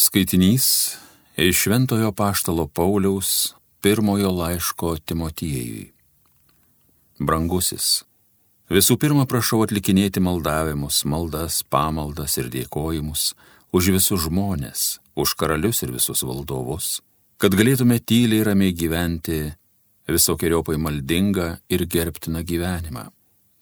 Skaitinys iš Šventojo Paštalo Pauliaus pirmojo laiško Timotiejui. Brangusis, visų pirma prašau atlikinėti maldavimus, maldas, pamaldas ir dėkojimus už visus žmonės, už karalius ir visus valdovus, kad galėtume tyliai ramiai gyventi visokiojopai maldingą ir gerbtiną gyvenimą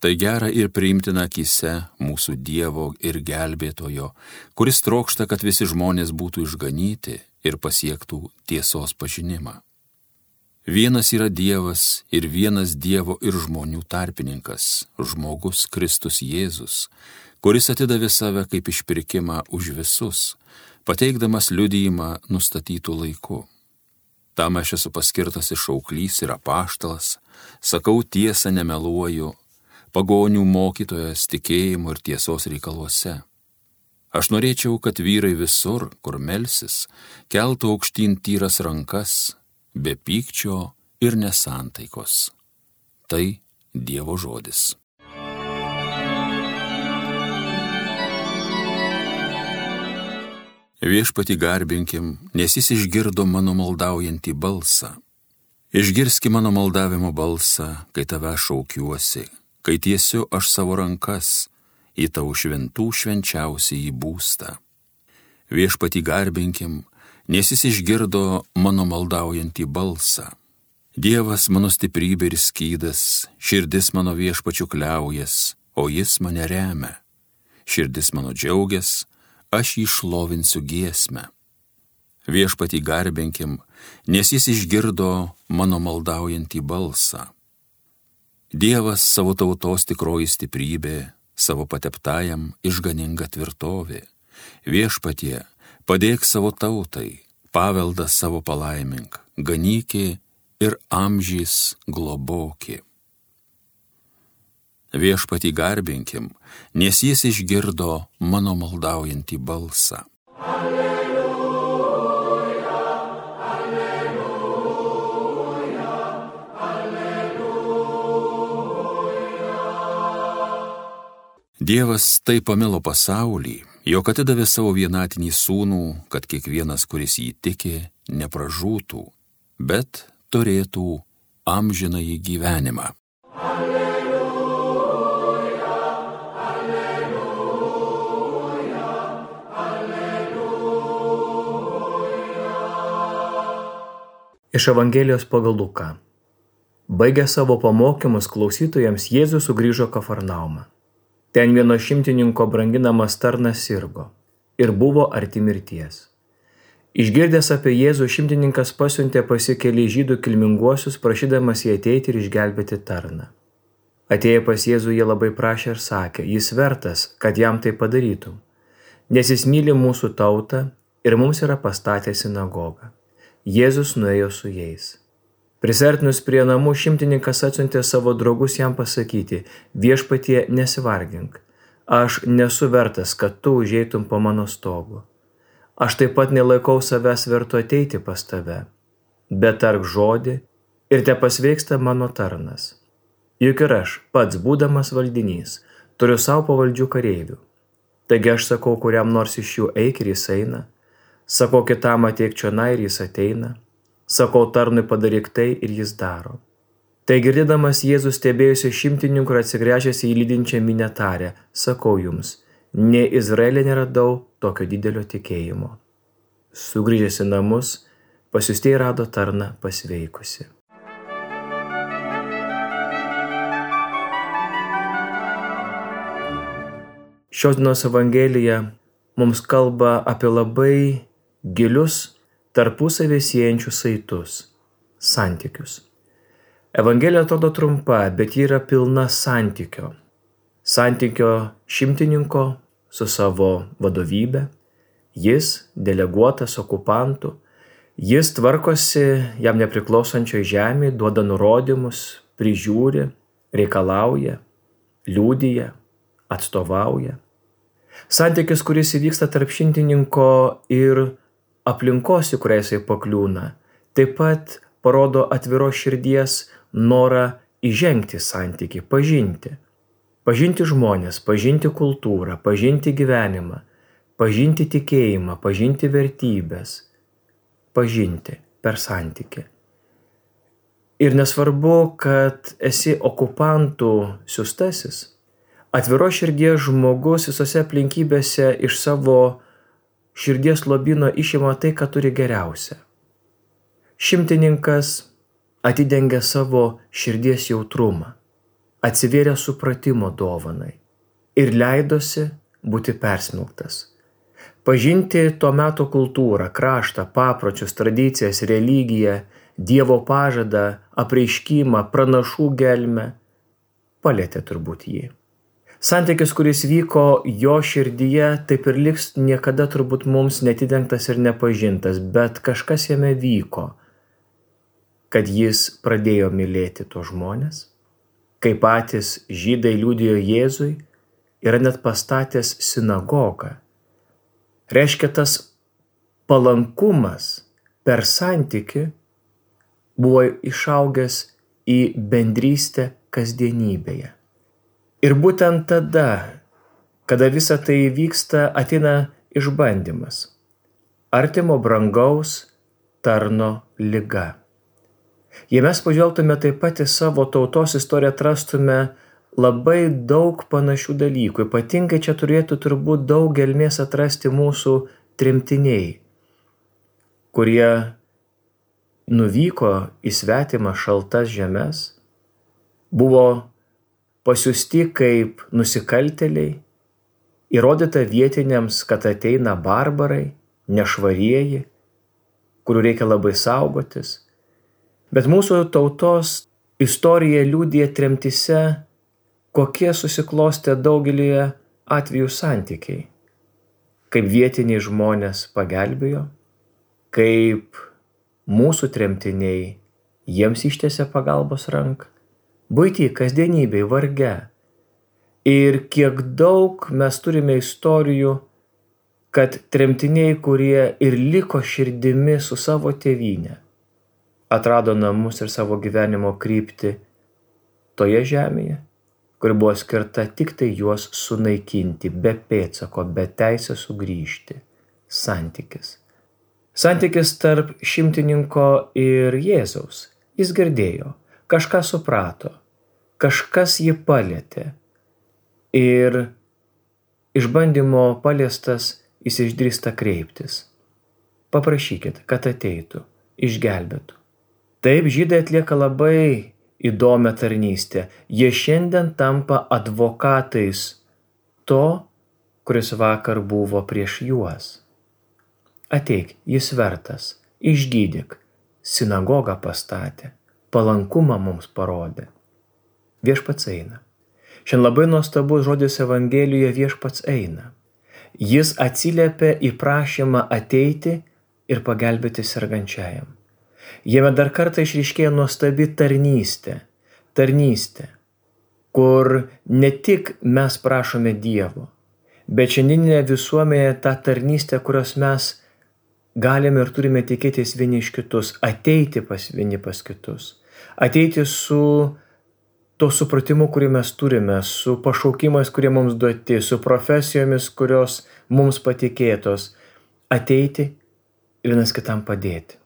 Tai gera ir priimtina akise mūsų Dievo ir gelbėtojo, kuris trokšta, kad visi žmonės būtų išganyti ir pasiektų tiesos pažinimą. Vienas yra Dievas ir vienas Dievo ir žmonių tarpininkas - žmogus Kristus Jėzus, kuris atidavė save kaip išpirkimą už visus, pateikdamas liudyjimą nustatytų laiku. Tam aš esu paskirtas išauklys ir apaštalas, sakau tiesą, nemeluoju, pagonių mokytojas tikėjimo ir tiesos reikaluose. Aš norėčiau, kad vyrai visur, kur melsis, keltų aukštyn tyras rankas, be pykčio ir nesantaikos. Tai Dievo žodis. Viešpati garbinkim, nes jis išgirdo mano maldaujantį balsą. Išgirski mano maldavimo balsą, kai tave šaukiuosi, kai tiesiu aš savo rankas į tau šventų švenčiausią į būstą. Viešpati garbinkim, nes jis išgirdo mano maldaujantį balsą. Dievas mano stiprybė ir skydas, širdis mano viešpačių kliaujas, o jis mane remia. Širdis mano džiaugias, aš jį šlovinsiu giesmę. Viešpati garbinkim, nes jis išgirdo mano maldaujantį balsą. Dievas savo tautos tikroji stiprybė, savo pateptajam išganinga tvirtovė. Viešpatie, padėk savo tautai, paveldą savo palaimink, ganykį ir amžys globokį. Viešpatį garbinkim, nes jis išgirdo mano maldaujantį balsą. Alleluja. Dievas taip pamilo pasaulį, jog atidavė savo vienatinį sūnų, kad kiekvienas, kuris jį tiki, nepražūtų, bet turėtų amžinąjį gyvenimą. Alleluja, alleluja, alleluja. Iš Evangelijos pagal Luką. Baigę savo pamokymus klausytojams, Jėzus sugrįžo Kafarnaumą. Ten vieno šimtininko branginamas tarnas sirgo ir buvo arti mirties. Išgirdęs apie Jėzų šimtininkas pasiuntė pasikeli žydų kilminguosius, prašydamas jį ateiti ir išgelbėti tarną. Atėję pas Jėzų jie labai prašė ir sakė, jis vertas, kad jam tai padarytum, nes jis myli mūsų tautą ir mums yra pastatęs sinagogą. Jėzus nuėjo su jais. Prisertinus prie namų šimtininkas atsiuntė savo draugus jam pasakyti, viešpatie nesivargink, aš nesu vertas, kad tu užeitum po mano stogu. Aš taip pat nelaikau savęs vertu ateiti pas tave, bet tark žodį ir te pasveiksta mano tarnas. Juk ir aš, pats būdamas valdinys, turiu savo pavaldžių kareivių. Taigi aš sakau, kuriam nors iš jų eik ir jis eina, sakau kitam ateik čia na ir jis ateina Sakau tarnui padaryk tai ir jis daro. Tai girdėdamas Jėzus stebėjusi šimtininkų ir atsigręžęs į lydinčią minę tarę, sakau jums, ne Izraelė neradau tokio didelio tikėjimo. Sugrįžęs į namus, pasiustėjai rado tarną pasveikusi. Šios dienos Evangelija mums kalba apie labai gilius tarpusavį siejančius saitus - santykius. Evangelija atrodo trumpa, bet ji yra pilna santykio. Santykio šimtininko su savo vadovybė, jis deleguotas okupantų, jis tvarkosi jam nepriklausančioj žemėje, duoda nurodymus, prižiūri, reikalauja, liūdija, atstovauja. Santykis, kuris įvyksta tarp šimtininko ir aplinkos, į kurią jisai pakliūna, taip pat parodo atviro širdies norą įžengti santyki, pažinti. Pažinti žmonės, pažinti kultūrą, pažinti gyvenimą, pažinti tikėjimą, pažinti vertybės, pažinti per santykį. Ir nesvarbu, kad esi okupantų siustasis, atviro širdies žmogus visose aplinkybėse iš savo širdies lobino išima tai, ką turi geriausia. Šimtininkas atidengia savo širdies jautrumą, atsivėrė supratimo dovanai ir leidosi būti persmelktas pažinti to meto kultūrą, kraštą, papročius, tradicijas, religiją, Dievo pažadą, apreiškimą, pranašų gelmę, palėtė turbūt jį. Santykis, kuris vyko jo širdyje, taip ir liks niekada turbūt mums netidengtas ir nepažintas, bet kažkas jame vyko, kad jis pradėjo mylėti tuos žmonės, kai patys žydai liūdėjo Jėzui, yra net pastatęs sinagogą Reiškia tas palankumas per santyki buvo išaugęs į bendrystę kasdienybėje. Ir būtent tada, kada visa tai vyksta, ateina išbandymas. Artimo brangaus tarno lyga. Jei mes pažvelgtume taip pat į savo tautos istoriją, atrastume labai daug panašių dalykų. Ypatingai čia turėtų turbūt daug gelmės atrasti mūsų trimtiniai, kurie nuvyko į svetimą šaltas žemės, buvo pasiusti kaip nusikalteliai, įrodyta vietiniams, kad ateina barbarai, nešvarieji, kurių reikia labai saugotis. Bet mūsų tautos istorija liūdė tremtise kokie susiklostė daugelį atvejų santykiai. Kaip vietiniai žmonės pagelbėjo, kaip mūsų tremtiniai jiems ištėse pagalbos ranką, būti kasdienybei varge. Ir kiek daug mes turime istorijų, kad tremtiniai, kurie ir liko širdimi su savo tėvynė, atrado namus ir savo gyvenimo kryptį toje žemėje, kuri buvo skirta tik tai juos sunaikinti, be pėtsako, be teisės sugrįžti. Santykis. Santykis tarp šimtininko ir Jėzaus. Jis girdėjo, kažką suprato, kažkas jį palėtė. Ir išbandymo paliestas jis išdrįsta kreiptis. Paprašykit, kad ateitų, išgelbėtų. Taip žydai atlieka labai įdomią tarnystę. Jie šiandien tampa advokatais to, kuris vakar buvo prieš juos. Ateik, jis vertas, išgydyk, sinagogą pastatė, palankumą mums parodė. Viešpats eina. Šiandien labai nuostabus žodis Evangelijoje viešpats eina. Jis atsiliepia į prašymą ateiti ir pagelbėti sergančiajam. Jame dar kartą išryškėja nuostabi tarnystė. Tarnystė, kur ne tik mes prašome Dievo, bet šiandieninė visuomenė tą tarnystę, kurios mes galime ir turime tikėtis vieni iš kitus, ateiti pas vieni pas kitus, ateiti su to supratimu, kurį mes turime, su pašaukimais, kurie mums duoti, su profesijomis, kurios mums patikėtos, ateiti ir vienas kitam padėti.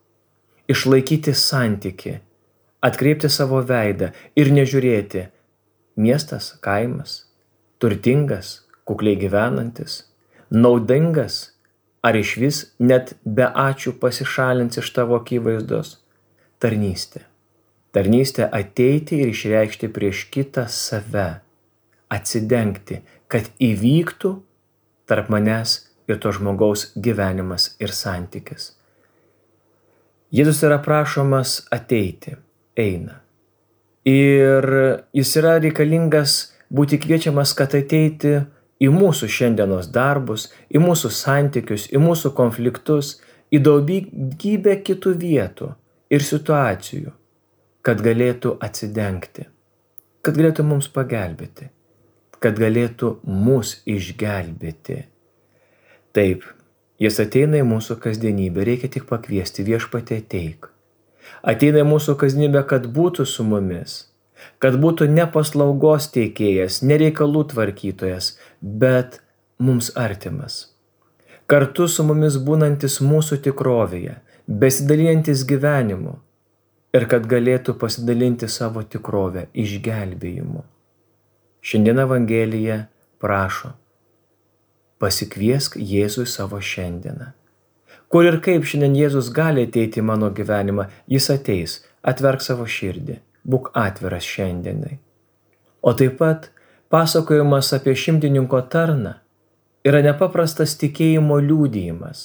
Išlaikyti santyki, atkreipti savo veidą ir nežiūrėti. Miestas, kaimas, turtingas, kukliai gyvenantis, naudingas ar iš vis net be ačiū pasišalins iš tavo akivaizdos - tarnystė. Tarnystė ateiti ir išreikšti prieš kitą save, atsidengti, kad įvyktų tarp manęs ir to žmogaus gyvenimas ir santykis. Jėzus yra prašomas ateiti, eina. Ir jis yra reikalingas būti kviečiamas, kad ateiti į mūsų šiandienos darbus, į mūsų santykius, į mūsų konfliktus, į daugybę kitų vietų ir situacijų, kad galėtų atsidengti, kad galėtų mums pagelbėti, kad galėtų mus išgelbėti. Taip, Jis ateina į mūsų kasdienybę, reikia tik pakviesti viešpatį ateik. Ateina į mūsų kasdienybę, kad būtų su mumis, kad būtų ne paslaugos teikėjas, ne reikalų tvarkytojas, bet mums artimas. kartu su mumis būnantis mūsų tikrovėje, besidalijantis gyvenimu ir kad galėtų pasidalinti savo tikrovę išgelbėjimu. Šiandien Evangelija prašo, pasikviesk Jėzui savo šiandieną. Kur ir kaip šiandien Jėzus gali ateiti į mano gyvenimą, jis ateis, atverk savo širdį, būk atviras šiandienai. O taip pat pasakojimas apie šimtininko tarną yra nepaprastas tikėjimo liūdėjimas.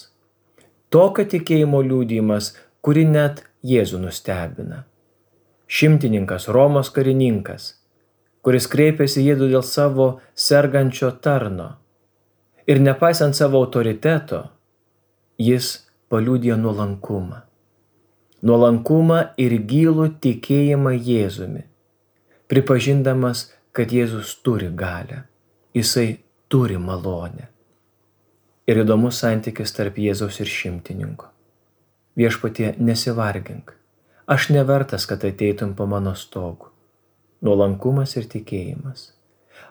Tokio tikėjimo liūdėjimas, kuri net Jėzų nustebina. Šimtininkas, Romos karininkas, kuris kreipėsi Jėzų dėl savo sergančio tarno. Ir nepaisant savo autoriteto, jis paliūdė nuolankumą. Nuolankumą ir gilų tikėjimą Jėzumi, pripažindamas, kad Jėzus turi galę, jisai turi malonę. Ir įdomus santykis tarp Jėzaus ir šimtininko. Viešpatie nesivargink, aš nevertas, kad ateitum po mano stogu. Nuolankumas ir tikėjimas.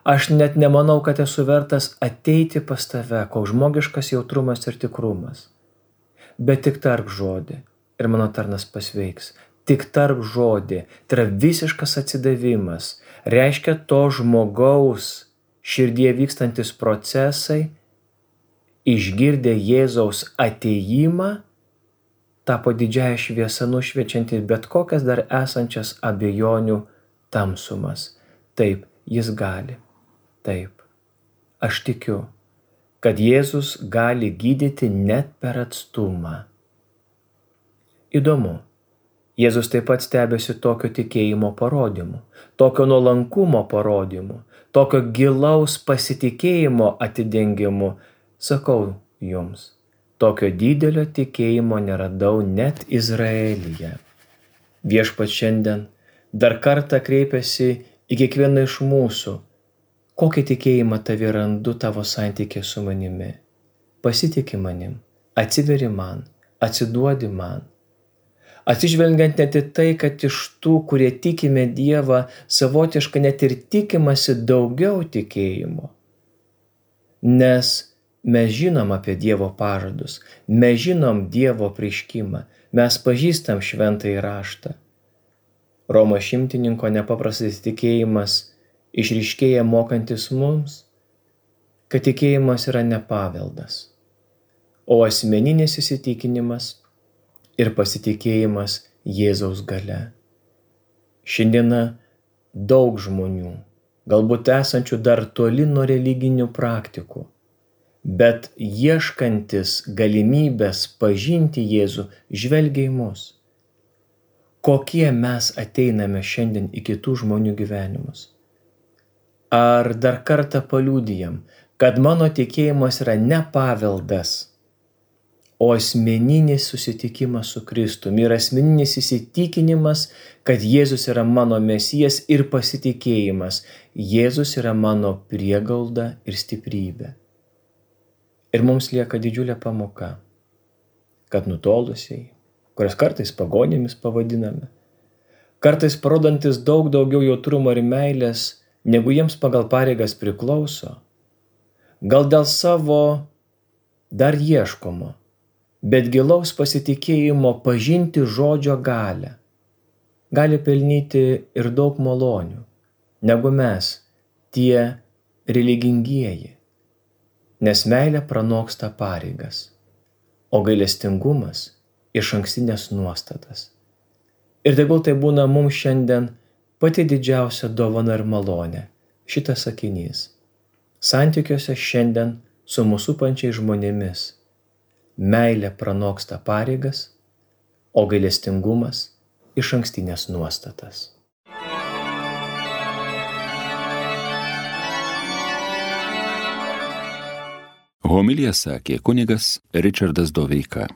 Aš net nemanau, kad esu vertas ateiti pas tave, koks žmogiškas jautrumas ir tikrumas. Bet tik tarp žodį ir mano tarnas pasveiks. Tik tarp žodį, tai yra visiškas atsidavimas, reiškia to žmogaus širdie vykstantis procesai, išgirdę Jėzaus ateimą, tapo didžiaja šviesa nušviečianti bet kokias dar esančias abejonių tamsumas. Taip, jis gali. Taip, aš tikiu, kad Jėzus gali gydyti net per atstumą. Įdomu, Jėzus taip pat stebėsi tokio tikėjimo parodymu, tokio nuolankumo parodymu, tokio gilaus pasitikėjimo atidengimu. Sakau jums, tokio didelio tikėjimo neradau net Izraelyje. Viešpat šiandien dar kartą kreipiasi į kiekvieną iš mūsų, kokį tikėjimą tavi randu tavo santykė su manimi. Pasitikė manim, atsiveri man, atsiduodi man atsižvelgiant net į tai, kad iš tų, kurie tikime Dievą, savotiškai net ir tikimasi daugiau tikėjimo. Nes mes žinom apie Dievo pažadus, mes žinom Dievo prieškimą, mes pažįstam šventąjį raštą. Romo šimtininko nepaprastas tikėjimas išryškėja mokantis mums, kad tikėjimas yra ne paveldas, o asmeninis įsitikinimas ir pasitikėjimas Jėzaus gale. Šiandieną daug žmonių, galbūt esančių dar toli nuo religinių praktikų, bet ieškantis galimybės pažinti Jėzų, žvelgia į mus. Kokie mes ateiname šiandien į kitų žmonių gyvenimus? Ar dar kartą paliūdijam, kad mano tikėjimas yra ne paveldas, o asmeninis susitikimas su Kristumi ir asmeninis įsitikinimas, kad Jėzus yra mano mesijas ir pasitikėjimas, Jėzus yra mano priegalda ir stiprybė. Ir mums lieka didžiulė pamoka, kad nutolusiai, kurias kartais pagonėmis pavadiname, kartais parodantis daug daugiau jautrumo ir meilės, negu jiems pagal pareigas priklauso, gal dėl savo dar ieškomo, bet gilaus pasitikėjimo pažinti žodžio galę. Gali pelnyti ir daug malonių, negu mes, tie religingieji, nes meilė pranoksta pareigas, o gailestingumas iš ankstinės nuostatas. Ir tegul tai būna mums šiandien pati didžiausia dovana ir malonė šitas sakinys. Santykiuose šiandien su mūsų pančiai žmonėmis meilė pranoksta pareigas, o gailestingumas iš ankstinės nuostatas. Homilija sakė kunigas Richardas Doveika.